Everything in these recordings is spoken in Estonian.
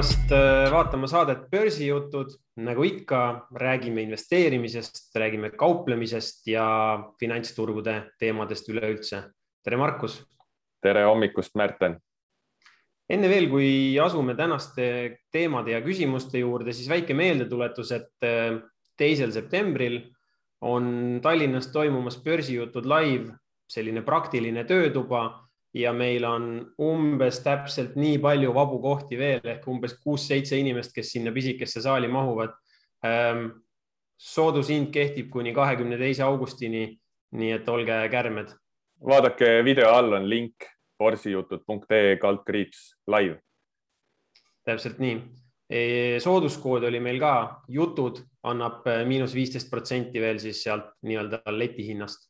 tulemast äh, vaatama saadet Börsijutud. nagu ikka, räägime investeerimisest, räägime kauplemisest ja finantsturgude teemadest üleüldse. tere, Markus. tere hommikust, Märten. enne veel, kui asume tänaste teemade ja küsimuste juurde, siis väike meeldetuletus, et äh, teisel septembril on Tallinnas toimumas Börsijutud live, selline praktiline töötuba ja meil on umbes täpselt nii palju vabu kohti veel ehk umbes kuus-seitse inimest, kes sinna pisikesse saali mahuvad. Ehm, soodushind kehtib kuni kahekümne teise augustini. nii et olge kärmed. vaadake video all on link borsijutud.ee kaldkriips live. täpselt nii. E, sooduskood oli meil ka jutud, annab miinus viisteist protsenti veel siis sealt nii-öelda letihinnast.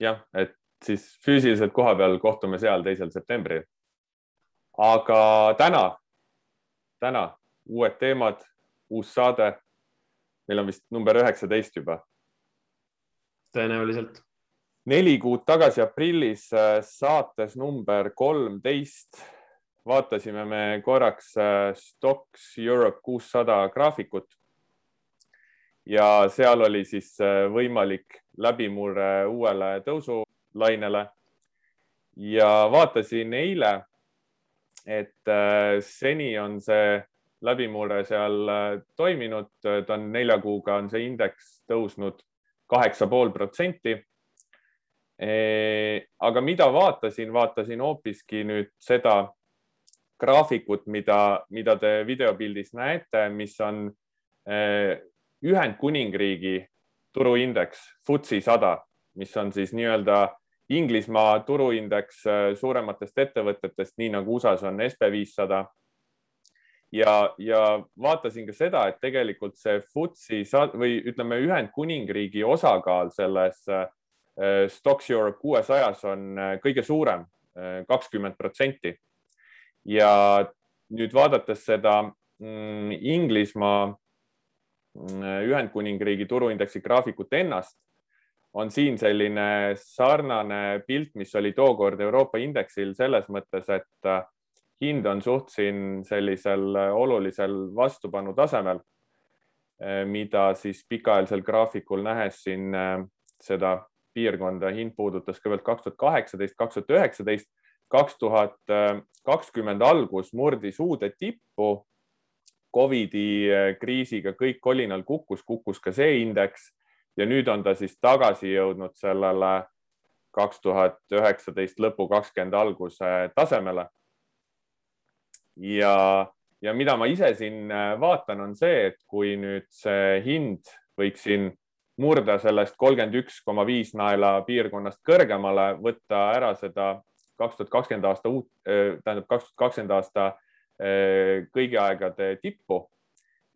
jah, et siis füüsiliselt koha peal kohtume seal teisel septembril. aga täna, täna uued teemad, uus saade. meil on vist number üheksateist juba. tõenäoliselt. neli kuud tagasi aprillis äh, saates number kolmteist vaatasime me korraks äh, Stocks Europe kuussada graafikut ja seal oli siis äh, võimalik läbimurre uuele tõusu lainele. ja vaatasin eile, et äh, seni on see läbimurre seal äh, toiminud, ta on nelja kuuga on see indeks tõusnud kaheksa pool protsenti. aga mida vaatasin, vaatasin hoopiski nüüd seda graafikut, mida, mida te videopildis näete, mis on äh, Ühendkuningriigi turuindeks FTSE sada, mis on siis nii-öelda Inglismaa turuindeks äh, suurematest ettevõtetest, nii nagu USA-s on SB viissada. ja, ja vaatasin ka seda, et tegelikult see FTSE või ütleme, Ühendkuningriigi osakaal selles äh, Stocks Europe kuuesajas on äh, kõige suurem, kakskümmend protsenti. ja nüüd vaadates seda mm, Inglismaa mm, Ühendkuningriigi turuindeksi graafikut ennast on siin selline sarnane pilt, mis oli tookord Euroopa indeksil selles mõttes, et äh, hind on suht siin sellisel äh, olulisel vastupanu tasemel, äh, mida siis pikaajalisel graafikul nähes siin seda piirkonda hind puudutas kõigepealt kaks tuhat kaheksateist, kaks tuhat üheksateist, kaks tuhat kakskümmend algus murdis uude tippu. Covidi kriisiga kõik kolinal kukkus, kukkus ka see indeks ja nüüd on ta siis tagasi jõudnud sellele kaks tuhat üheksateist lõpu, kakskümmend alguse tasemele. ja, ja mida ma ise siin äh, vaatan, on see, et kui nüüd see hind võiks siin murda sellest kolmkümmend üks koma viis naela piirkonnast kõrgemale, võtta ära seda kaks tuhat kakskümmend aasta uut, äh, tähendab kaks tuhat kakskümmend aasta äh, kõigi aegade tippu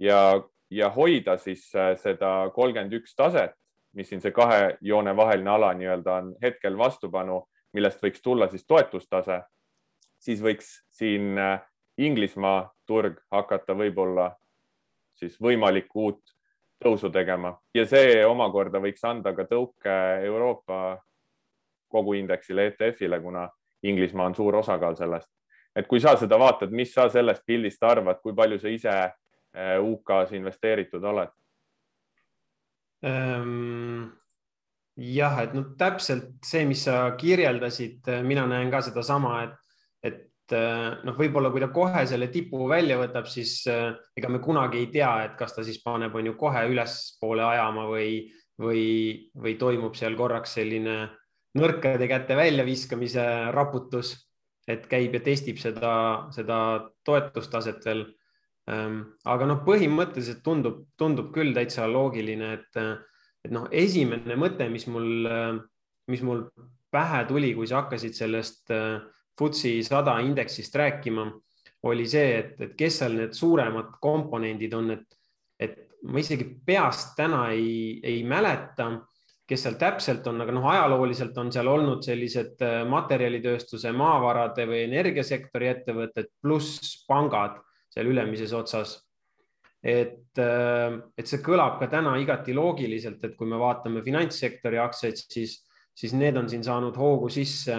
ja ja hoida siis äh, seda kolmkümmend üks taset, mis siin see kahe joone vaheline ala nii-öelda on hetkel vastupanu, millest võiks tulla siis toetustase, siis võiks siin äh, Inglismaa turg hakata võib-olla siis võimalikku uut tõusu tegema ja see omakorda võiks anda ka tõuke Euroopa koguindeksile, ETF-ile, kuna Inglismaa on suur osakaal sellest. et kui sa seda vaatad, mis sa sellest pildist arvad, kui palju sa ise UK-s investeeritud oled ähm,? jah, et noh, täpselt see, mis sa kirjeldasid, äh, mina näen ka sedasama, et, et äh, noh, võib-olla kui ta kohe selle tipu välja võtab, siis ega me kunagi ei tea, et kas ta siis paneb, on ju kohe ülespoole ajama või, või, või toimub seal korraks selline nõrkade käte väljaviskamise raputus, et käib ja testib seda, seda toetustaset veel Ehm, aga noh, põhimõtteliselt tundub, tundub küll täitsa loogiline, et, et noh, esimene mõte, mis mul, mis mul pähe tuli, kui sa hakkasid sellest äh, FTSE sada indeksist rääkima, oli see, et, et kes seal need suuremad komponendid on, et, et ma isegi peast täna ei, ei mäleta, kes seal täpselt on, aga noh, ajalooliselt on seal olnud sellised äh, materjalitööstuse, maavarade või energiasektori ettevõtted pluss pangad seal ülemises otsas. et, äh, et see kõlab ka täna igati loogiliselt, et kui me vaatame finantssektori aktsiaid, siis, siis need on siin saanud hoogu sisse.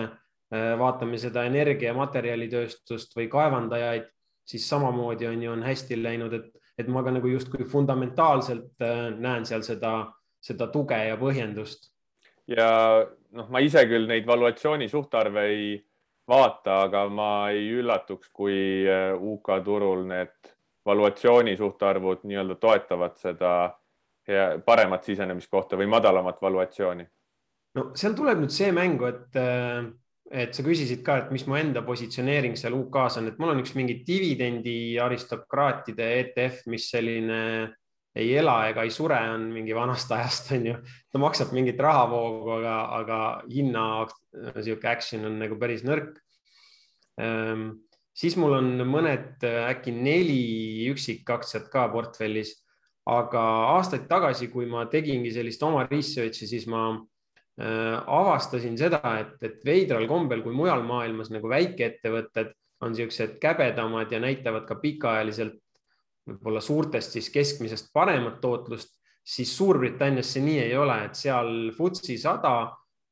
Äh, vaatame seda energia, materjalitööstust või kaevandajaid, siis samamoodi on ju, on hästi läinud, et, et ma ka nagu justkui fundamentaalselt äh, näen seal seda, seda tuge ja põhjendust. ja noh, ma ise küll neid valuatsiooni suhtarve ei vaata, aga ma ei üllatuks, kui äh, UK turul need valuatsiooni suhtarvud nii-öelda toetavad seda paremat sisenemiskohta või madalamat valuatsiooni? no seal tuleb nüüd see mängu, et äh, et sa küsisid ka, et mis mu enda positsioneering seal UK-s on, et mul on üks mingi dividendi aristokraatide ETF, mis selline ei ela ega ei sure, on mingi vanast ajast, on ju. ta maksab mingit rahavoogu, aga, aga hinna niisugune action on nagu päris nõrk ehm,. siis mul on mõned äkki neli üksikaktsiat ka portfellis, aga aastaid tagasi, kui ma tegingi sellist oma research'i, siis ma Äh, avastasin seda, et, et veidral kombel, kui mujal maailmas nagu väikeettevõtted on niisugused käbedamad ja näitavad ka pikaajaliselt võib-olla suurtest siis keskmisest paremat tootlust, siis Suurbritannias see nii ei ole, et seal FTSE sada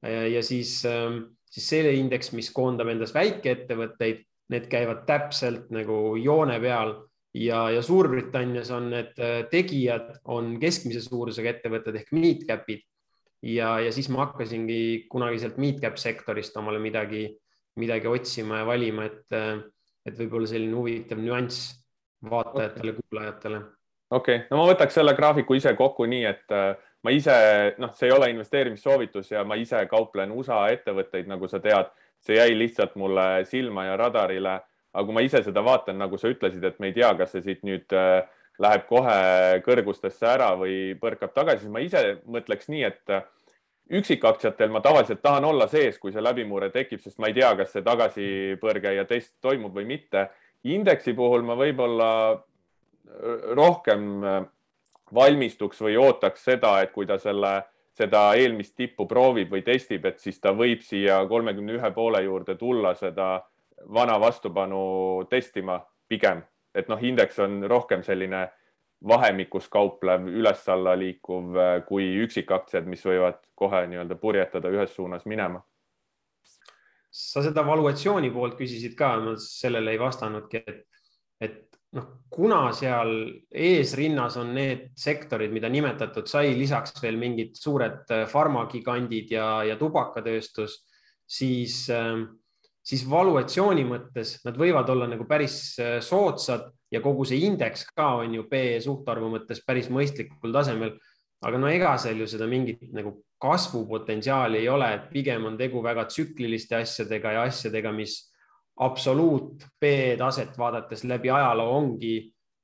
äh, ja siis, ähm, siis see indeks, mis koondab endas väikeettevõtteid, need käivad täpselt nagu joone peal. Ja, ja Suurbritannias on need äh, tegijad, on keskmise suurusega ettevõtted ehk mid-cap'id. Ja, ja siis ma hakkasingi kunagi sealt meetcap sektorist omale midagi, midagi otsima ja valima, et, et võib-olla selline huvitav nüanss vaatajatele okay., kuulajatele. okei okay., no ma võtaks selle graafiku ise kokku nii, et äh, ma ise, noh, see ei ole investeerimissoovitus ja ma ise kauplen USA ettevõtteid, nagu sa tead, see jäi lihtsalt mulle silma ja radarile. aga kui ma ise seda vaatan, nagu sa ütlesid, et me ei tea, kas see siit nüüd äh, läheb kohe kõrgustesse ära või põrkab tagasi, siis ma ise mõtleks nii, et üksikaktsiatel ma tavaliselt tahan olla sees, kui see läbimurre tekib, sest ma ei tea, kas see tagasipõrge ja test toimub või mitte. Indeksi puhul ma võib-olla rohkem valmistuks või ootaks seda, et kui ta selle, seda eelmist tippu proovib või testib, et siis ta võib siia kolmekümne ühe poole juurde tulla seda vana vastupanu testima pigem et noh, indeks on rohkem selline vahemikus kauplev, üles-alla liikuv äh, kui üksikaktsiad, mis võivad kohe nii-öelda purjetada ühes suunas minema. Sa seda valuatsiooni poolt küsisid ka, ma sellele ei vastanudki, et, et noh, kuna seal eesrinnas on need sektorid, mida nimetatud sai, lisaks veel mingid suured äh, farmagigandid ja, ja tubakatööstus, siis äh, siis valuatsiooni mõttes nad võivad olla nagu päris äh, soodsad ja kogu see indeks ka on ju PE suhtarvu mõttes päris mõistlikul tasemel. aga no ega seal ju seda mingit nagu kasvupotentsiaali ei ole, et pigem on tegu väga tsükliliste asjadega ja asjadega, mis absoluut PE taset vaadates läbi ajaloo ongi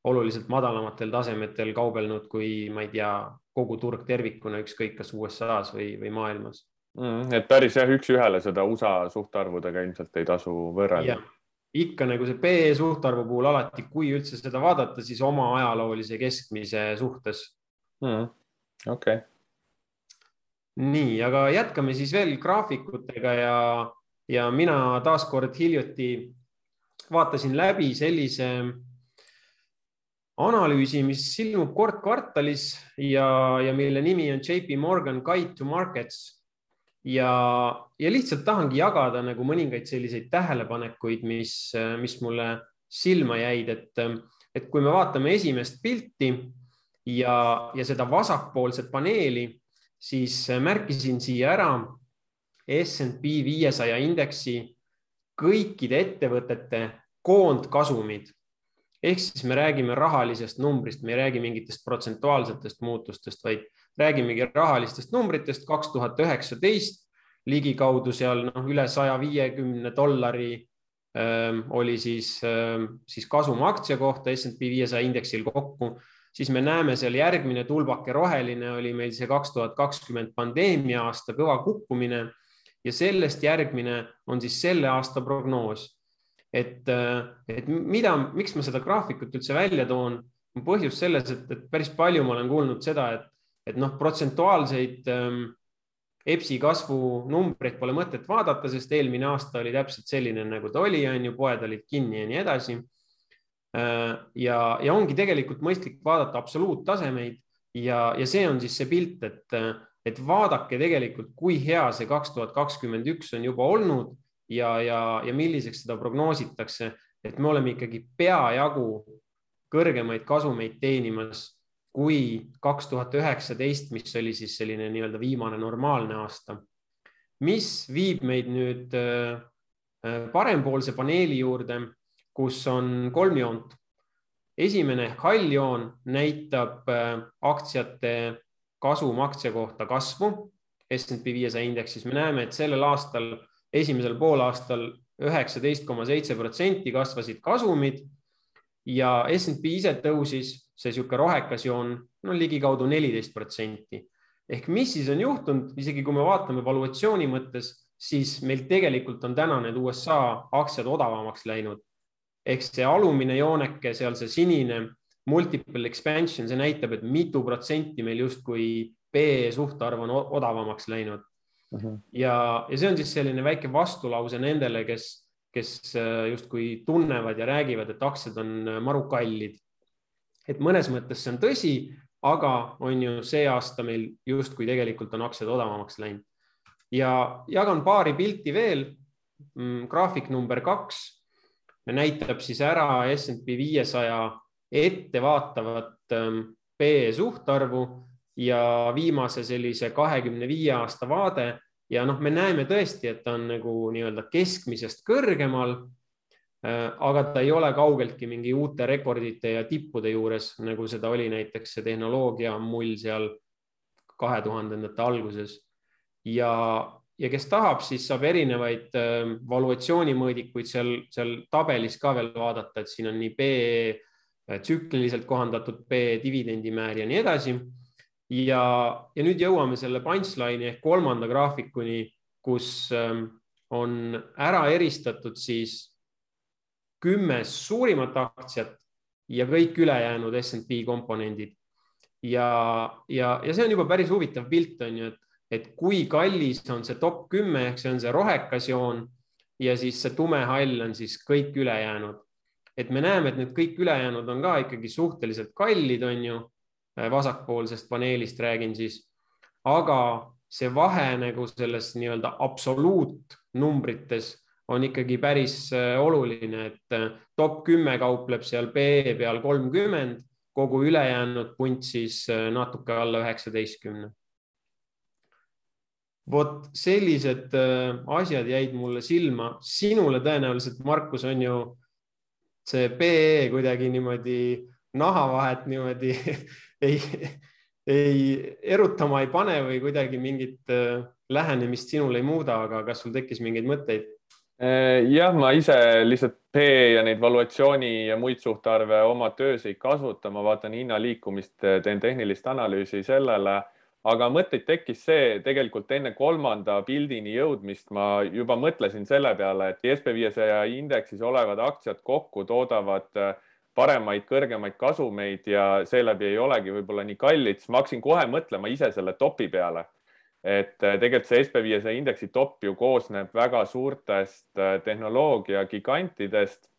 oluliselt madalamatel tasemetel kaubelnud kui ma ei tea, kogu turg tervikuna, ükskõik kas USA-s või, või maailmas mm,. et päris jah, üks-ühele seda USA suhtarvudega ilmselt ei tasu võrrelda. ikka nagu see PE suhtarvu puhul alati, kui üldse seda vaadata, siis oma ajaloolise keskmise suhtes mm,. okei okay. Nii, aga jätkame siis veel graafikutega ja, ja mina taaskord hiljuti vaatasin läbi sellise analüüsi, mis ilmub kord kvartalis ja, ja mille nimi on JP Morgan Guide to Markets. Ja, ja lihtsalt tahangi jagada nagu mõningaid selliseid tähelepanekuid, mis, mis mulle silma jäid, et, et kui me vaatame esimest pilti ja, ja seda vasakpoolset paneeli, siis märkisin siia ära SNP viiesaja indeksi kõikide ettevõtete koondkasumid. Ehk siis me räägime rahalisest numbrist, me ei räägi mingitest protsentuaalsetest muutustest, vaid räägimegi rahalistest numbritest, kaks tuhat üheksateist ligikaudu seal noh, üle saja viiekümne dollari ähm, oli siis ähm,, siis kasum aktsia kohta SNP viiesaja indeksil kokku, siis me näeme seal järgmine tulbake roheline oli meil see kaks tuhat kakskümmend pandeemia aasta kõva kukkumine ja sellest järgmine on siis selle aasta prognoos. et, et mida, miks ma seda graafikut üldse välja toon, on põhjus selles, et, et päris palju ma olen kuulnud seda, et et noh, protsentuaalseid ähm, EPS-i kasvunumbreid pole mõtet vaadata, sest eelmine aasta oli täpselt selline, nagu ta oli, on ju, poed olid kinni ja nii edasi. Äh, ja, ja ongi tegelikult mõistlik vaadata absoluuttasemeid ja, ja see on siis see pilt, et, et vaadake tegelikult, kui hea see kaks tuhat kakskümmend üks on juba olnud ja, ja, ja milliseks seda prognoositakse. et me oleme ikkagi peajagu kõrgemaid kasumeid teenimas kui kaks tuhat üheksateist, mis oli siis selline nii-öelda viimane normaalne aasta. mis viib meid nüüd äh, parempoolse paneeli juurde, kus on kolm joont. esimene ehk hall joon näitab äh, aktsiate kasum aktsia kohta kasvu SNP viiesaja indeksis. me näeme, et sellel aastal, esimesel poolaastal üheksateist koma seitse protsenti kasvasid kasumid ja SNP ise tõusis, see niisugune rohekas joon, no ligikaudu neliteist protsenti. ehk mis siis on juhtunud, isegi kui me vaatame valuatsiooni mõttes, siis meil tegelikult on täna need USA aktsiad odavamaks läinud. Ehk see alumine jooneke, seal see sinine multiple expansion, see näitab, et mitu protsenti meil justkui PE suhtarv on odavamaks läinud uh. -huh. ja, ja see on siis selline väike vastulause nendele, kes kes äh, justkui tunnevad ja räägivad, et aktsiad on äh, maru kallid. et mõnes mõttes see on tõsi, aga on ju see aasta meil justkui tegelikult on aktsiad odavamaks läinud. ja jagan paari pilti veel. Mm, graafik number kaks näitab siis ära SNP viiesaja ettevaatavat ähm, PE suhtarvu ja viimase sellise kahekümne viie aasta vaade ja noh, me näeme tõesti, et ta on nagu nii-öelda keskmisest kõrgemal. Äh, aga ta ei ole kaugeltki mingi uute rekordite ja tippude juures, nagu seda oli näiteks see tehnoloogia mull seal kahe tuhandendate alguses. ja, ja kes tahab, siis saab erinevaid äh, valuatsioonimõõdikuid seal, seal tabelis ka veel vaadata, et siin on nii PE, äh, tsükliliselt kohandatud PE dividendimäär ja nii edasi ja, ja nüüd jõuame selle punchline'i ehk kolmanda graafikuni, kus ähm, on ära eristatud siis kümme suurimat aktsiat ja kõik ülejäänud SNP komponendid. ja, ja, ja see on juba päris huvitav pilt, on ju, et, et kui kallis on see top kümme ehk see on see rohekas joon ja siis see tumehall on siis kõik ülejäänud. et me näeme, et need kõik ülejäänud on ka ikkagi suhteliselt kallid, on ju Äh, vasakpoolsest paneelist räägin siis, aga see vahe nagu selles nii-öelda absoluutnumbrites on ikkagi päris äh, oluline, et äh, top kümme kaupleb seal PE peal kolmkümmend, kogu ülejäänud punt siis natuke alla üheksateistkümne. Vot sellised asjad jäid mulle silma, sinule tõenäoliselt, Markus, on ju see PE kuidagi niimoodi nahavahet niimoodi ei, ei erutama ei pane või kuidagi mingit äh, lähenemist sinul ei muuda, aga kas sul tekkis mingeid mõtteid? Äh, jah, ma ise lihtsalt P ja neid valuatsiooni ja muid suhtarve oma töös ei kasuta, ma vaatan hinna liikumist, teen tehnilist analüüsi sellele, aga mõtteid tekkis see tegelikult enne kolmanda pildini jõudmist, ma juba mõtlesin selle peale, et SB viiesaja indeksis olevad aktsiad kokku toodavad äh, paremaid, kõrgemaid kasumeid ja seeläbi ei olegi võib-olla nii kallid, siis ma hakkasin kohe mõtlema ise selle topi peale. et äh, tegelikult see SB viiesaja indeksi top ju koosneb väga suurtest äh, tehnoloogia gigantidest,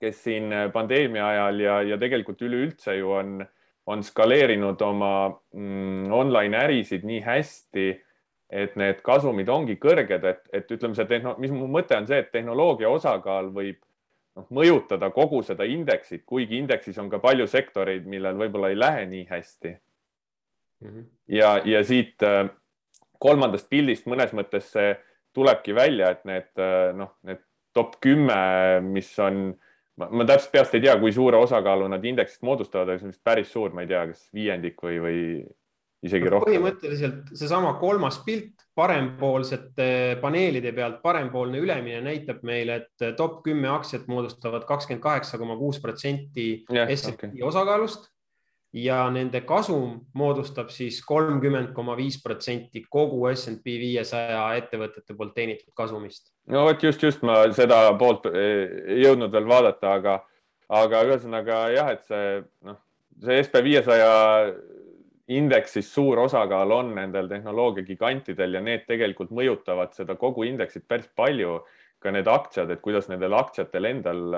kes siin pandeemia ajal ja, ja tegelikult üleüldse ju on, on skaleerinud oma mm, online ärisid nii hästi, et need kasumid ongi kõrged, et, et ütleme, see tehno-, mis mu mõte on see, et tehnoloogia osakaal võib noh, mõjutada kogu seda indeksit, kuigi indeksis on ka palju sektoreid, millel võib-olla ei lähe nii hästi mm. -hmm. ja, ja siit äh, kolmandast pildist mõnes mõttes see tulebki välja, et need äh, noh, need top kümme, mis on, ma täpselt peast ei tea, kui suure osakaalu nad indeksist moodustavad, aga see on vist päris suur, ma ei tea, kas viiendik või, või isegi rohkem. põhimõtteliselt seesama kolmas pilt parempoolsete paneelide pealt, parempoolne ülemine näitab meile, et top kümme aktsiat moodustavad kakskümmend kaheksa koma kuus protsenti SEB okay. osakaalust ja nende kasum moodustab siis kolmkümmend koma viis protsenti kogu SNP viiesaja ettevõtete poolt teenitud kasumist. no vot just, just ma seda poolt ei jõudnud veel vaadata, aga, aga ühesõnaga jah, et see noh, see SB viiesaja indeksis suur osakaal on nendel tehnoloogia gigantidel ja need tegelikult mõjutavad seda kogu indeksit päris palju. ka need aktsiad, et kuidas nendel aktsiatel endal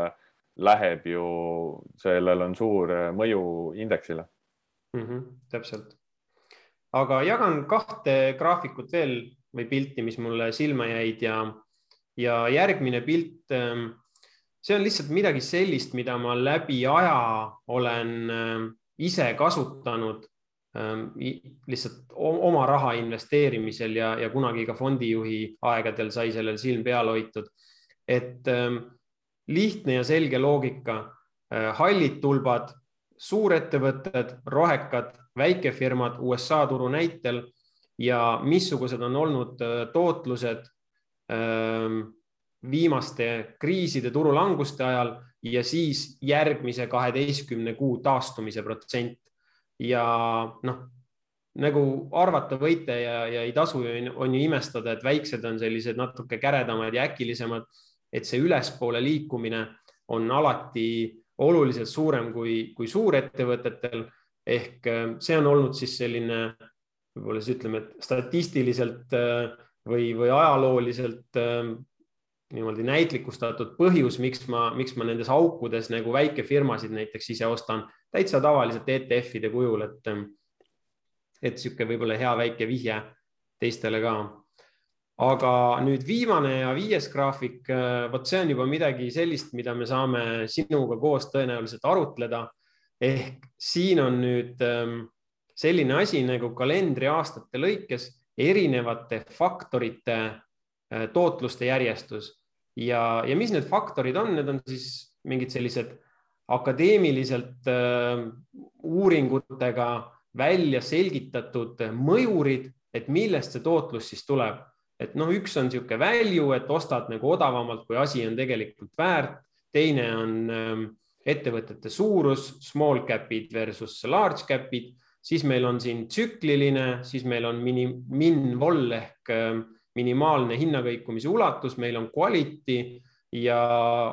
läheb ju, sellel on suur mõju indeksile mm. -hmm, täpselt. aga jagan kahte graafikut veel või pilti, mis mulle silma jäid ja, ja järgmine pilt ähm, see on lihtsalt midagi sellist, mida ma läbi aja olen äh, ise kasutanud ähm, lihtsalt oma raha investeerimisel ja, ja kunagi ka fondijuhi aegadel sai sellel silm peal hoitud. et ähm, lihtne ja selge loogika, äh, hallid tulbad, suurettevõtted, rohekad, väikefirmad USA turu näitel ja missugused on olnud äh, tootlused ähm, viimaste kriiside turulanguste ajal ja siis järgmise kaheteistkümne kuu taastumise protsent. ja noh, nagu arvata võite ja, ja ei tasu, on ju imestada, et väiksed on sellised natuke käredamad ja äkilisemad, et see ülespoole liikumine on alati oluliselt suurem kui, kui suurettevõtetel ehk äh, see on olnud siis selline võib-olla siis ütleme, et statistiliselt äh, või, või ajalooliselt äh, niimoodi näitlikustatud põhjus, miks ma, miks ma nendes aukudes nagu väikefirmasid näiteks ise ostan täitsa tavaliselt ETF-ide kujul, et, et sihuke võib-olla hea väike vihje teistele ka. Aga nüüd viimane ja viies graafik, vot see on juba midagi sellist, mida me saame sinuga koos tõenäoliselt arutleda. ehk siin on nüüd ähm, selline asi nagu kalendriaastate lõikes erinevate faktorite äh, tootluste järjestus ja, ja mis need faktorid on, need on siis mingid sellised akadeemiliselt äh, uuringutega välja selgitatud mõjurid, et millest see tootlus siis tuleb. Et noh, üks on niisugune value, et ostad nagu odavamalt, kui asi on tegelikult väärt. teine on äh, ettevõtete suurus, small cap'id versus large cap'id, siis meil on siin tsükliline, siis meil on mini, min-vol ehk äh, minimaalne hinnakõikumise ulatus, meil on quality ja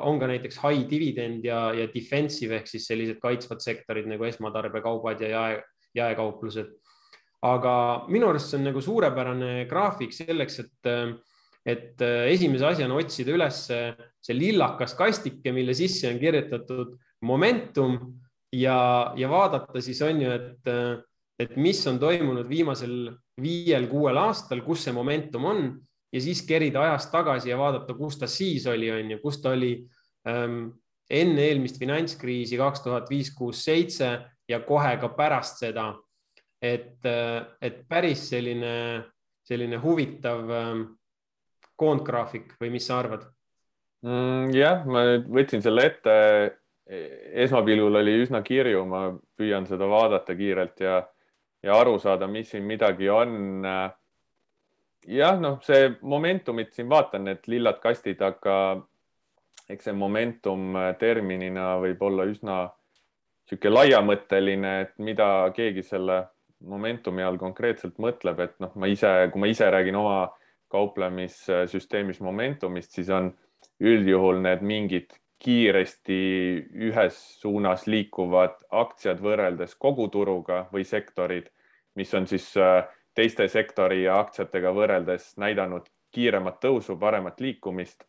on ka näiteks high dividend ja, ja defensive ehk siis sellised kaitsvad sektorid nagu esmatarbekaubad ja jae, jaekauplused. Aga minu arust see on nagu suurepärane graafik selleks, et, et esimese asjana otsida üles see lillakas kastike, mille sisse on kirjutatud momentum ja, ja vaadata siis on ju, et, et mis on toimunud viimasel viiel-kuuel aastal, kus see momentum on ja siis kerida ajas tagasi ja vaadata, kus ta siis oli, on ju, kus ta oli ähm, enne eelmist finantskriisi kaks tuhat viis, kuus, seitse ja kohe ka pärast seda. Et, et päris selline, selline huvitav ähm, koondgraafik või mis sa arvad mm,? jah, ma nüüd võtsin selle ette. esmapilgul oli üsna kirju, ma püüan seda vaadata kiirelt ja ja aru saada, mis siin midagi on. jah, noh, see momentumit siin vaatan, need lillad kastid, aga eks see momentum terminina võib olla üsna niisugune laiamõtteline, et mida keegi selle momentumi all konkreetselt mõtleb, et noh, ma ise, kui ma ise räägin oma kauplemissüsteemis momentumist, siis on üldjuhul need mingid kiiresti ühes suunas liikuvad aktsiad võrreldes kogu turuga või sektorid mis on siis äh, teiste sektori ja aktsiatega võrreldes näidanud kiiremat tõusu, paremat liikumist.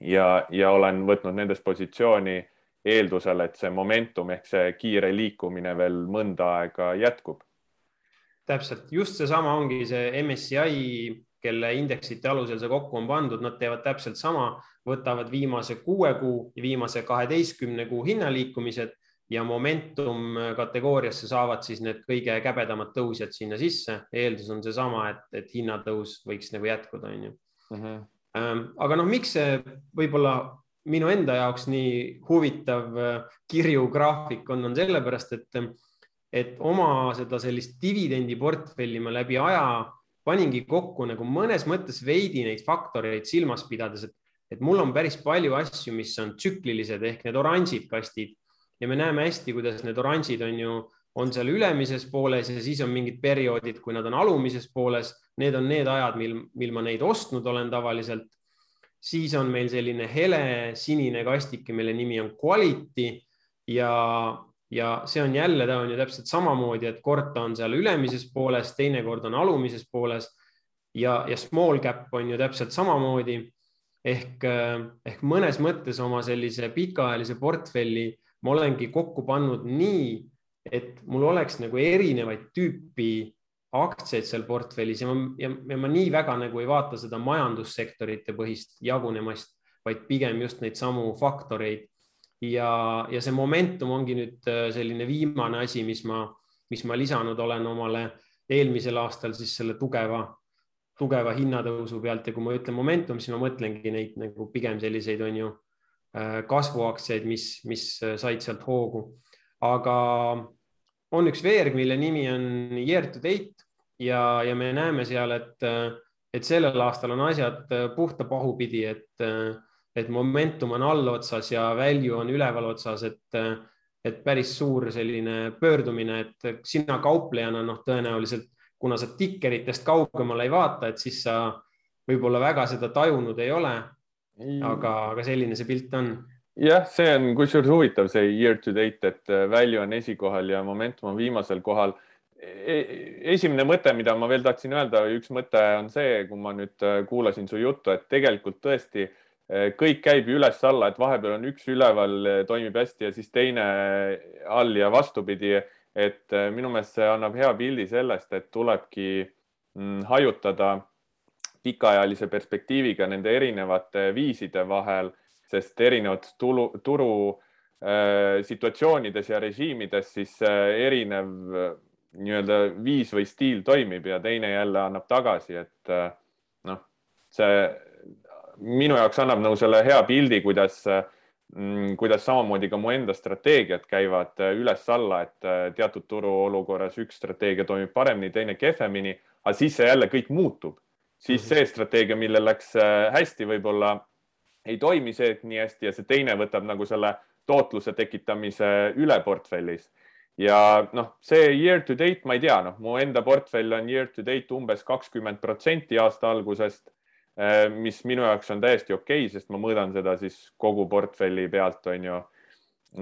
ja, ja olen võtnud nendes positsiooni eeldusel, et see momentum ehk see kiire liikumine veel mõnda aega jätkub. Täpselt, just seesama ongi see MSCI, kelle indeksite alusel see kokku on pandud, nad teevad täpselt sama, võtavad viimase kuue kuu ja viimase kaheteistkümne kuu hinnaliikumised ja momentum kategooriasse saavad siis need kõige käbedamad tõusjad sinna sisse. eeldus on seesama, et, et hinnatõus võiks nagu jätkuda, on ju. Mhm. Ähm, aga noh, miks see võib-olla minu enda jaoks nii huvitav äh, kirju graafik on, on sellepärast, et, et oma seda sellist dividendiportfelli ma läbi aja paningi kokku nagu mõnes mõttes veidi neid faktoreid silmas pidades, et, et mul on päris palju asju, mis on tsüklilised ehk need oranžid kastid. Ja me näeme hästi, kuidas need oranžid on ju, on seal ülemises pooles ja siis on mingid perioodid, kui nad on alumises pooles, need on need ajad, mil, mil ma neid ostnud olen tavaliselt. siis on meil selline hele sinine kastike, mille nimi on quality. Ja, ja see on jälle, ta on ju täpselt samamoodi, et kord ta on seal ülemises pooles, teinekord on alumises pooles ja, ja small cap on ju täpselt samamoodi ehk, ehk mõnes mõttes oma sellise pikaajalise portfelli ma olengi kokku pannud nii, et mul oleks nagu erinevaid tüüpi aktsiaid seal portfellis ja ma, ja, ja ma nii väga nagu ei vaata seda majandussektorite põhist jagunemist, vaid pigem just neid samu faktoreid. Ja, ja see momentum ongi nüüd äh, selline viimane asi, mis ma, mis ma lisanud olen omale eelmisel aastal siis selle tugeva, tugeva hinnatõusu pealt ja kui ma ütlen momentum, siis ma mõtlengi neid nagu pigem selliseid, on ju, äh, kasvuaktsiaid, mis, mis said sealt hoogu. aga on üks veerg, mille nimi on year to date ja, ja me näeme seal, et et sellel aastal on asjad äh, puhta pahupidi, et, äh, et momentum on allotsas ja value on üleval otsas, et, äh, et päris suur selline pöördumine, et sina kauplejana noh, tõenäoliselt kuna sa tikkeritest kaugemale ei vaata, et siis sa võib-olla väga seda tajunud ei ole. aga, aga selline see pilt on. Jah, see on kusjuures huvitav, see year to date, et value on esikohal ja momentum on viimasel kohal. E-, esimene mõte, mida ma veel tahtsin öelda, üks mõte on see, kui ma nüüd äh, kuulasin su juttu, et tegelikult tõesti äh, kõik käib üles-alla, et vahepeal on üks üleval, äh, toimib hästi ja siis teine all ja vastupidi. et minu meelest see annab hea pildi sellest, et tulebki mm, hajutada pikaajalise perspektiiviga nende erinevate viiside vahel, sest erinevates tulu, turu äh, situatsioonides ja režiimides siis äh, erinev nii-öelda viis või stiil toimib ja teine jälle annab tagasi, et äh, noh, see minu jaoks annab nagu selle hea pildi, kuidas, mm, kuidas samamoodi ka mu enda strateegiad käivad äh, üles-alla, et äh, teatud turuolukorras üks strateegia toimib paremini, teine kehvemini, aga siis see jälle kõik muutub, siis mhm. see strateegia, millel läks hästi, võib-olla ei toimi see nii hästi ja see teine võtab nagu selle tootluse tekitamise üle portfellis. Ja noh, see year to date, ma ei tea, noh, mu enda portfell on year to date umbes kakskümmend protsenti aasta algusest, mis minu jaoks on täiesti okei okay,, sest ma mõõdan seda siis kogu portfelli pealt, on ju,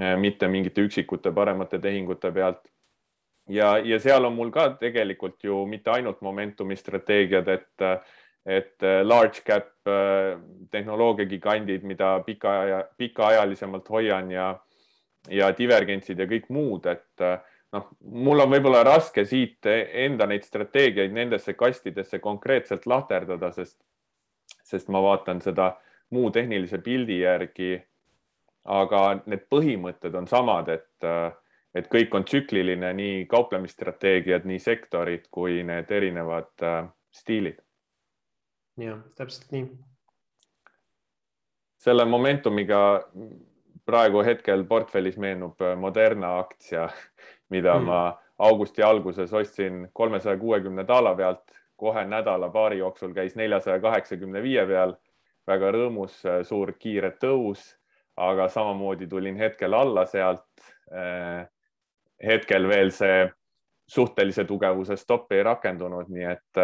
eh, mitte mingite üksikute paremate tehingute pealt. ja, ja seal on mul ka tegelikult ju mitte ainult momentumi strateegiad, et, et large cap eh, tehnoloogiagigandid, mida pika, pikaajalisemalt hoian ja ja divergentsid ja kõik muud, et äh, noh, mul on võib-olla raske siit enda neid strateegiaid nendesse kastidesse konkreetselt lahterdada, sest, sest ma vaatan seda muu tehnilise pildi järgi. aga need põhimõtted on samad, et, et kõik on tsükliline, nii kauplemisstrateegiad, nii sektorid kui need erinevad äh, stiilid. jah, täpselt nii. selle momentumiga praegu hetkel portfellis meenub äh, Moderna aktsia, mida mm. ma augusti alguses ostsin kolmesaja kuuekümne daala pealt, kohe nädala-paari jooksul käis neljasaja kaheksakümne viie peal. väga rõõmus, äh, suur kiire tõus, aga samamoodi tulin hetkel alla sealt. Äh, hetkel veel see suhtelise tugevuse stopp ei rakendunud, nii et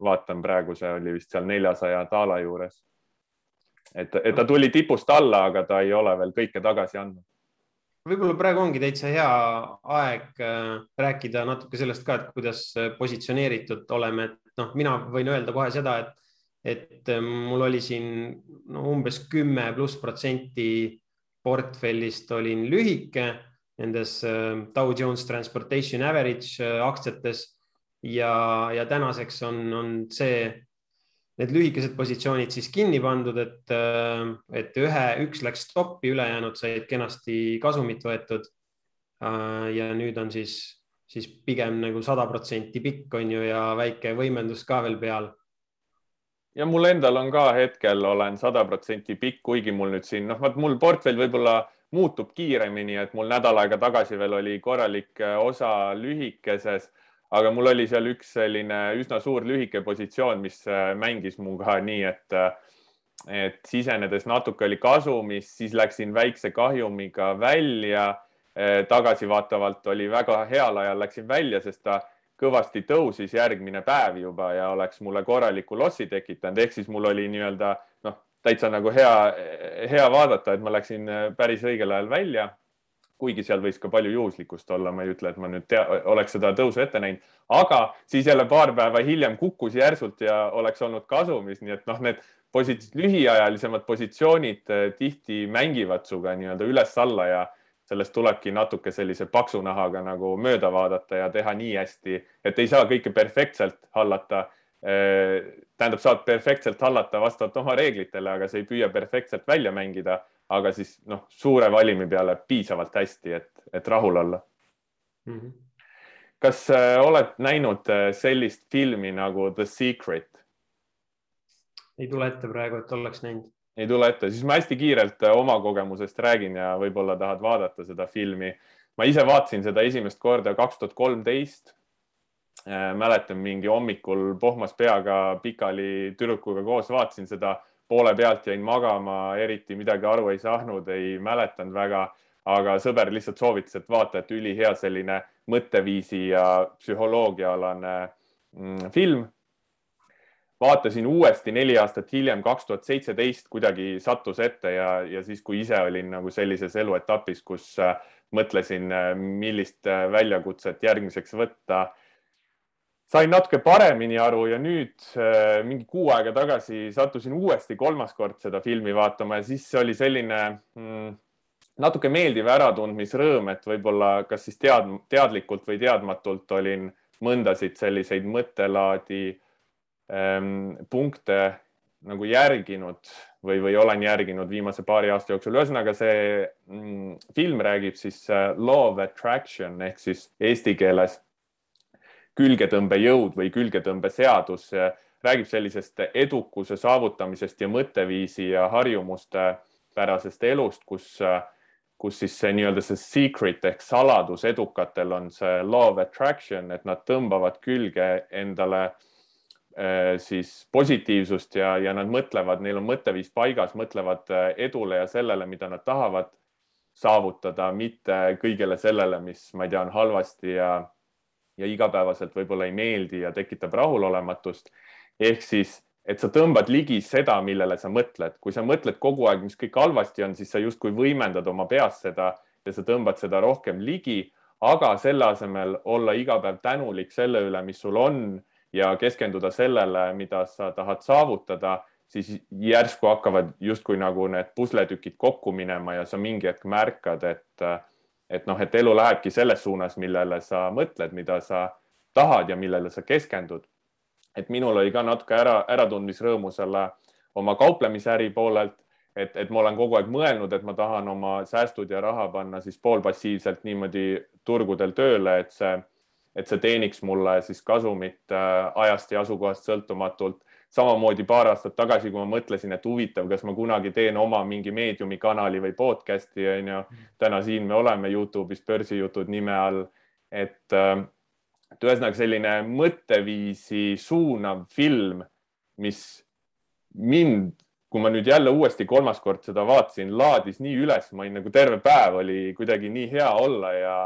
vaatan praegu, see oli vist seal neljasaja daala juures et, et ta tuli tipust alla, aga ta ei ole veel kõike tagasi andnud. Võib-olla praegu ongi täitsa hea aeg äh, rääkida natuke sellest ka, et kuidas äh, positsioneeritud oleme, et noh, mina võin öelda kohe seda, et, et äh, mul oli siin no, umbes kümme pluss protsenti portfellist olin lühike nendes Dow Jones Transportation Average aktsiates. Ja, ja tänaseks on, on see need lühikesed positsioonid siis kinni pandud, et, äh, et ühe, üks läks stoppi, ülejäänud said kenasti kasumit võetud. Äh, ja nüüd on siis, siis pigem nagu sada protsenti pikk on ju ja väike võimendus ka veel peal. ja mul endal on ka hetkel olen sada protsenti pikk, kuigi mul nüüd siin noh, vot mul portfell võib-olla muutub kiiremini, et mul nädal aega tagasi veel oli korralik äh, osa lühikeses aga mul oli seal üks selline üsna suur lühike positsioon, mis äh, mängis muga nii, et, äh, et sisenedes natuke oli kasumis, siis läksin väikse kahjumiga välja. Äh, tagasivaatavalt oli väga heal ajal läksin välja, sest ta kõvasti tõusis järgmine päev juba ja oleks mulle korraliku lossi tekitanud, ehk siis mul oli nii-öelda noh, täitsa nagu hea, hea vaadata, et ma läksin päris õigel ajal välja kuigi seal võis ka palju juhuslikkust olla, ma ei ütle, et ma nüüd tea, oleks seda tõusu ette näinud, aga siis jälle paar päeva hiljem kukkus järsult ja oleks olnud kasumis, nii et noh, need posit-, lühiajalisemad positsioonid eh, tihti mängivad sinuga nii-öelda üles-alla ja sellest tulebki natuke sellise paksu nahaga nagu mööda vaadata ja teha nii hästi, et ei saa kõike perfektselt hallata tähendab, saad perfektselt hallata vastavalt oma reeglitele, aga sa ei püüa perfektselt välja mängida, aga siis noh, suure valimi peale piisavalt hästi, et, et rahul olla mm. -hmm. kas äh, oled näinud äh, sellist filmi nagu The Secret? ei tule ette praegu, et oleks näinud. ei tule ette, siis ma hästi kiirelt äh, oma kogemusest räägin ja võib-olla tahad vaadata seda filmi. ma ise vaatasin seda esimest korda kaks tuhat kolmteist Äh, mäletan mingi hommikul pohmas peaga pikali tüdrukuga koos vaatasin seda, poole pealt jäin magama, eriti midagi aru ei saanud, ei mäletanud väga, aga sõber lihtsalt soovitas, et vaata, et ülihea selline mõtteviisi ja psühholoogiaalane mm, film. vaatasin uuesti neli aastat hiljem, kaks tuhat seitseteist, kuidagi sattus ette ja, ja siis, kui ise olin nagu sellises eluetapis, kus äh, mõtlesin, äh, millist väljakutset järgmiseks võtta sain natuke paremini aru ja nüüd äh, mingi kuu aega tagasi sattusin uuesti kolmas kord seda filmi vaatama ja siis oli selline mm, natuke meeldiv äratundmisrõõm, et võib-olla kas siis tead, teadlikult või teadmatult olin mõndasid selliseid mõttelaadi ähm, punkte nagu järginud või, või olen järginud viimase paari aasta jooksul. ühesõnaga see mm, film räägib siis äh, law of attraction ehk siis eesti keeles külgetõmbejõud või külgetõmbeseadus räägib sellisest edukuse saavutamisest ja mõtteviisi ja harjumuste pärasest elust, kus, kus siis see nii-öelda see secret ehk saladus edukatel on see law of attraction, et nad tõmbavad külge endale eh, siis positiivsust ja, ja nad mõtlevad, neil on mõtteviis paigas, mõtlevad eh, edule ja sellele, mida nad tahavad saavutada, mitte kõigele sellele, mis ma ei tea, on halvasti ja ja igapäevaselt võib-olla ei meeldi ja tekitab rahulolematust. ehk siis, et sa tõmbad ligi seda, millele sa mõtled, kui sa mõtled kogu aeg, mis kõik halvasti on, siis sa justkui võimendad oma peas seda ja sa tõmbad seda rohkem ligi, aga selle asemel olla iga päev tänulik selle üle, mis sul on ja keskenduda sellele, mida sa tahad saavutada, siis järsku hakkavad justkui nagu need pusletükid kokku minema ja sa mingi hetk märkad, et et noh, et elu lähebki selles suunas, millele sa mõtled, mida sa tahad ja millele sa keskendud. et minul oli ka natuke ära, äratundmisrõõmu selle oma kauplemisäri poolelt, et, et ma olen kogu aeg mõelnud, et ma tahan oma säästud ja raha panna siis poolpassiivselt niimoodi turgudel tööle, et see, et see teeniks mulle siis kasumit äh, ajast ja asukohast sõltumatult samamoodi paar aastat tagasi, kui ma mõtlesin, et huvitav, kas ma kunagi teen oma mingi meediumi kanali või podcast'i onju. täna siin me oleme Youtube'is börsijutud nime all, et, äh, et ühesõnaga selline mõtteviisi suunav film, mis mind, kui ma nüüd jälle uuesti kolmas kord seda vaatasin, laadis nii üles, ma olin nagu terve päev oli kuidagi nii hea olla ja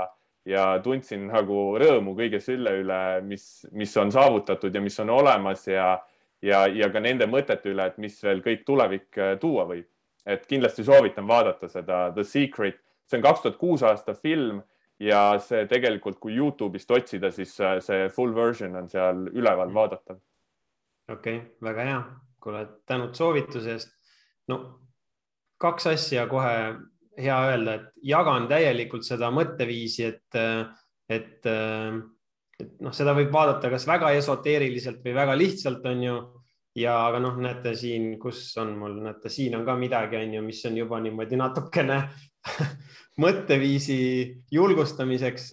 ja tundsin nagu rõõmu kõige selle üle, mis, mis on saavutatud ja mis on olemas ja ja, ja ka nende mõtete üle, et mis veel kõik tulevik äh, tuua võib. et kindlasti soovitan vaadata seda The Secret, see on kaks tuhat kuus aasta film ja see tegelikult, kui Youtube'ist otsida, siis äh, see full version on seal üleval vaadatav. okei okay,, väga hea, kuule, tänud soovituse eest. no kaks asja kohe hea öelda, et jagan täielikult seda mõtteviisi, et, et et noh, seda võib vaadata kas väga esoteeriliselt või väga lihtsalt, on ju. ja aga noh, näete siin, kus on mul, näete, siin on ka midagi, on ju, mis on juba niimoodi natukene mõtteviisi julgustamiseks.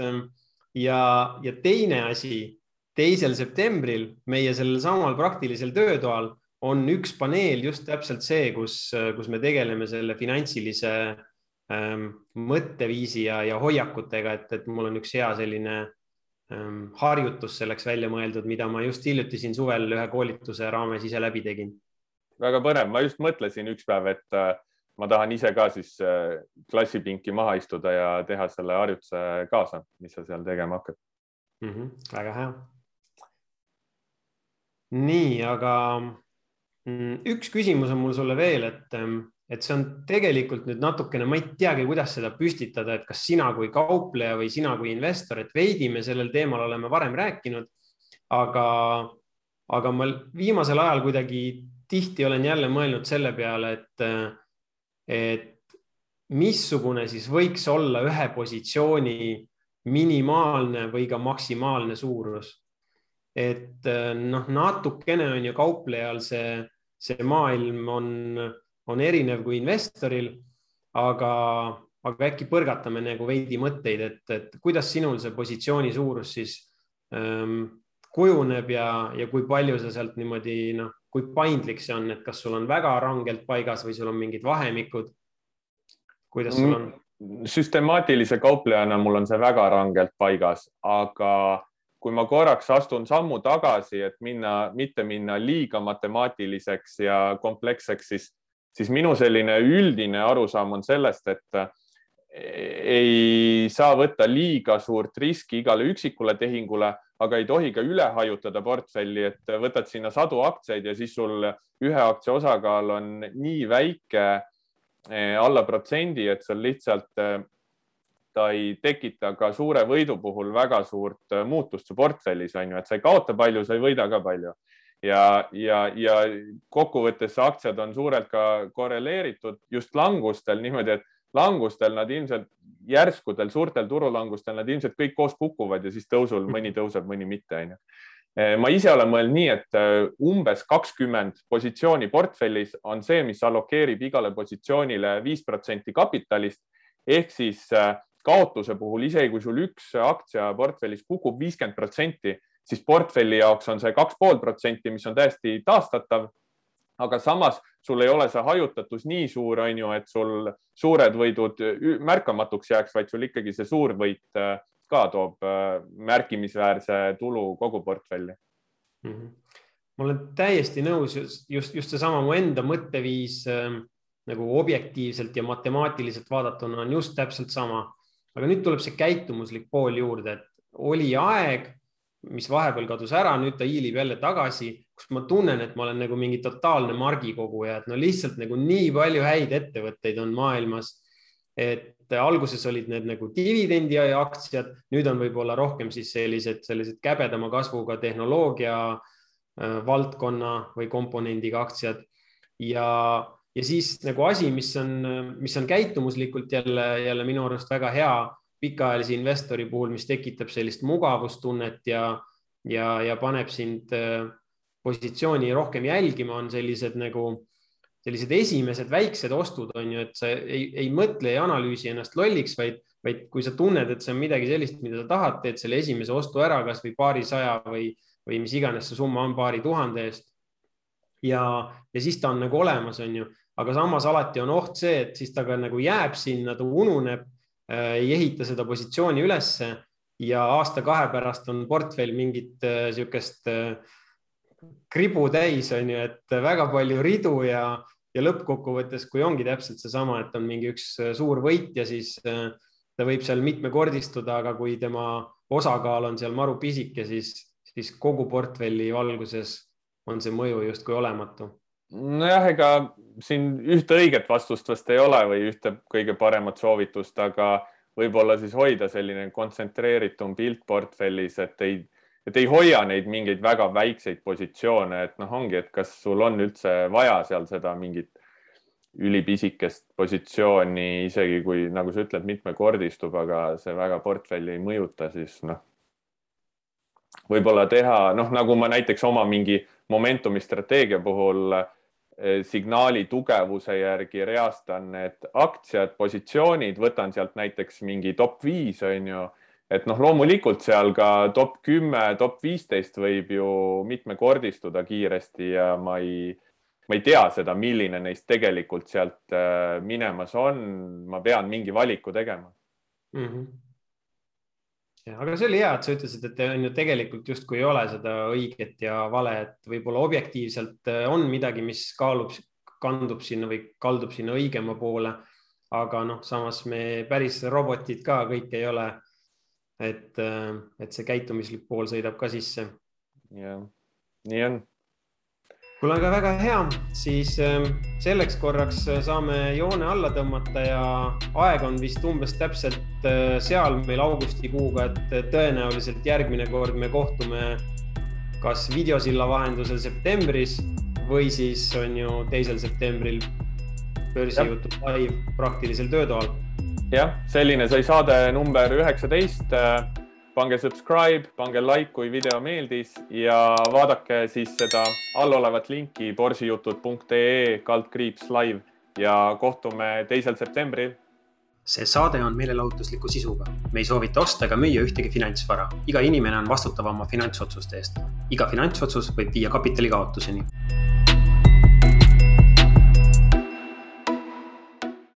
ja, ja teine asi, teisel septembril meie sellel samal praktilisel töötoal on üks paneel just täpselt see, kus, kus me tegeleme selle finantsilise ähm, mõtteviisi ja, ja hoiakutega, et, et mul on üks hea selline Ähm, harjutus selleks välja mõeldud, mida ma just hiljuti siin suvel ühe koolituse raames ise läbi tegin. väga põnev, ma just mõtlesin üks päev, et äh, ma tahan ise ka siis äh, klassipinki maha istuda ja teha selle harjutuse kaasa, mis sa seal tegema hakkad mm. -hmm, väga hea. nii, aga mm, üks küsimus on mul sulle veel, et ähm, et see on tegelikult nüüd natukene, ma ei teagi, kuidas seda püstitada, et kas sina kui kaupleja või sina kui investor, et veidi me sellel teemal oleme varem rääkinud, aga, aga ma viimasel ajal kuidagi tihti olen jälle mõelnud selle peale, et, et missugune siis võiks olla ühe positsiooni minimaalne või ka maksimaalne suurus. et noh, natukene on ju kauplejal see, see maailm on, on erinev kui investoril, aga, aga äkki põrgatame nagu veidi mõtteid, et, et kuidas sinul see positsiooni suurus siis ähm, kujuneb ja, ja kui palju sa sealt niimoodi noh, kui paindlik see on, et kas sul on väga rangelt paigas või sul on mingid vahemikud? kuidas sul on? süstemaatilise kauplejana mul on see väga rangelt paigas, aga kui ma korraks astun sammu tagasi, et minna, mitte minna liiga matemaatiliseks ja kompleksseks, siis, siis minu selline üldine arusaam on sellest, et ei saa võtta liiga suurt riski igale üksikule tehingule, aga ei tohi ka üle hajutada portfelli, et võtad sinna sadu aktsiaid ja siis sul ühe aktsia osakaal on nii väike Eh, alla protsendi, et seal lihtsalt eh, ta ei tekita ka suure võidu puhul väga suurt eh, muutust su portfellis on ju, et sa ei kaota palju, sa ei võida ka palju ja, ja, ja kokkuvõttes aktsiad on suurelt ka korreleeritud just langustel niimoodi, et langustel nad ilmselt järskudel suurtel turulangustel nad ilmselt kõik koos kukuvad ja siis tõusul mõni tõuseb, mõni mitte onju Eh, ma ise olen mõelnud nii, et eh, umbes kakskümmend positsiooni portfellis on see, mis allokeerib igale positsioonile viis protsenti kapitalist. Ehk siis eh, kaotuse puhul, isegi kui sul üks aktsia portfellis kukub viiskümmend protsenti, siis portfelli jaoks on see kaks pool protsenti, mis on täiesti taastatav. aga samas sul ei ole see hajutatus nii suur, on ju, et sul suured võidud märkamatuks jääks, vaid sul ikkagi see suur võit ka toob äh, märkimisväärse tulu kogu portfelli mm. -hmm. ma olen täiesti nõus, just, just, seesama mu enda mõtteviis äh, nagu objektiivselt ja matemaatiliselt vaadatuna on just täpselt sama. aga nüüd tuleb see käitumuslik pool juurde, et oli aeg, mis vahepeal kadus ära, nüüd ta hiilib jälle tagasi, kus ma tunnen, et ma olen nagu mingi totaalne margikoguja, et no lihtsalt nagu nii palju häid ettevõtteid on maailmas et alguses olid need nagu dividendi aktsiad, nüüd on võib-olla rohkem siis sellised, sellised käbedama kasvuga tehnoloogia äh, valdkonna või komponendiga aktsiad. Ja, ja siis nagu asi, mis on, mis on käitumuslikult jälle, jälle minu arust väga hea pikaajalise investori puhul, mis tekitab sellist mugavustunnet ja, ja, ja paneb sind äh, positsiooni rohkem jälgima, on sellised nagu sellised esimesed väiksed ostud on ju, et sa ei, ei mõtle, ei analüüsi ennast lolliks, vaid, vaid kui sa tunned, et see on midagi sellist, mida sa tahad, teed selle esimese ostu ära, kasvõi paarisaja või, või mis iganes see summa on paari tuhande eest. ja, ja siis ta on nagu olemas, on ju, aga samas alati on oht see, et siis ta ka nagu jääb sinna, ta ununeb ei ehita seda positsiooni ülesse ja aasta-kahe pärast on portfell mingit niisugust äh, äh, kribu täis, on ju, et väga palju ridu ja ja lõppkokkuvõttes, kui ongi täpselt seesama, et on mingi üks äh, suur võitja, siis äh, ta võib seal mitmekordistuda, aga kui tema osakaal on seal maru pisike, siis, siis kogu portfelli valguses on see mõju justkui olematu. Nojah, ega siin ühte õiget vastust vast ei ole või ühte kõige paremat soovitust, aga võib-olla siis hoida selline kontsentreeritum pilt portfellis, et ei et ei hoia neid mingeid väga väikseid positsioone, et noh, ongi, et kas sul on üldse vaja seal seda mingit ülipisikest positsiooni, isegi kui nagu sa ütled, mitmekordistub, aga see väga portfelli ei mõjuta, siis noh, võib-olla teha noh, nagu ma näiteks oma mingi momentumi strateegia puhul eh, signaali tugevuse järgi reastan need aktsiad, positsioonid, võtan sealt näiteks mingi top viis on ju et noh, loomulikult seal ka top kümme, top viisteist võib ju mitmekordistuda kiiresti ja ma ei, ma ei tea seda, milline neist tegelikult sealt äh, minemas on. ma pean mingi valiku tegema mm. -hmm. Aga see oli hea, et sa ütlesid, et on ju tegelikult justkui ei ole seda õiget ja vale, et võib-olla objektiivselt äh, on midagi, mis kaalub, kandub sinna või kaldub sinna õigema poole. aga noh, samas me päris robotid ka kõik ei ole et, äh, et see käitumislik pool sõidab ka sisse. jah, nii on. Kuule, aga väga hea, siis ähm, selleks korraks äh, saame joone alla tõmmata ja aeg on vist umbes täpselt äh, seal meil augustikuuga, et tõenäoliselt järgmine kord me kohtume kas videosilla vahendusel septembris või siis on ju teisel septembril börsijutud live praktilisel töötoal jah, selline sai saade number üheksateist. Pange subscribe, pange like, kui video meeldis ja vaadake siis seda allolevat linki borsijutud.ee kaldkriips live ja kohtume teisel septembril. see saade on meelelahutusliku sisuga. me ei soovita osta ega müüa ühtegi finantsvara. iga inimene on vastutav oma finantsotsuste eest. iga finantsotsus võib viia kapitali kaotuseni